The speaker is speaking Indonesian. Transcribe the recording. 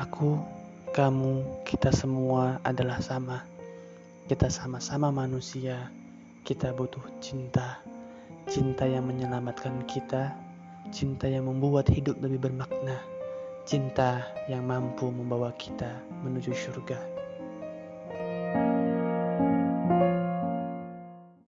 Aku, kamu, kita semua adalah sama. Kita sama-sama manusia. Kita butuh cinta. Cinta yang menyelamatkan kita. Cinta yang membuat hidup lebih bermakna. Cinta yang mampu membawa kita menuju surga.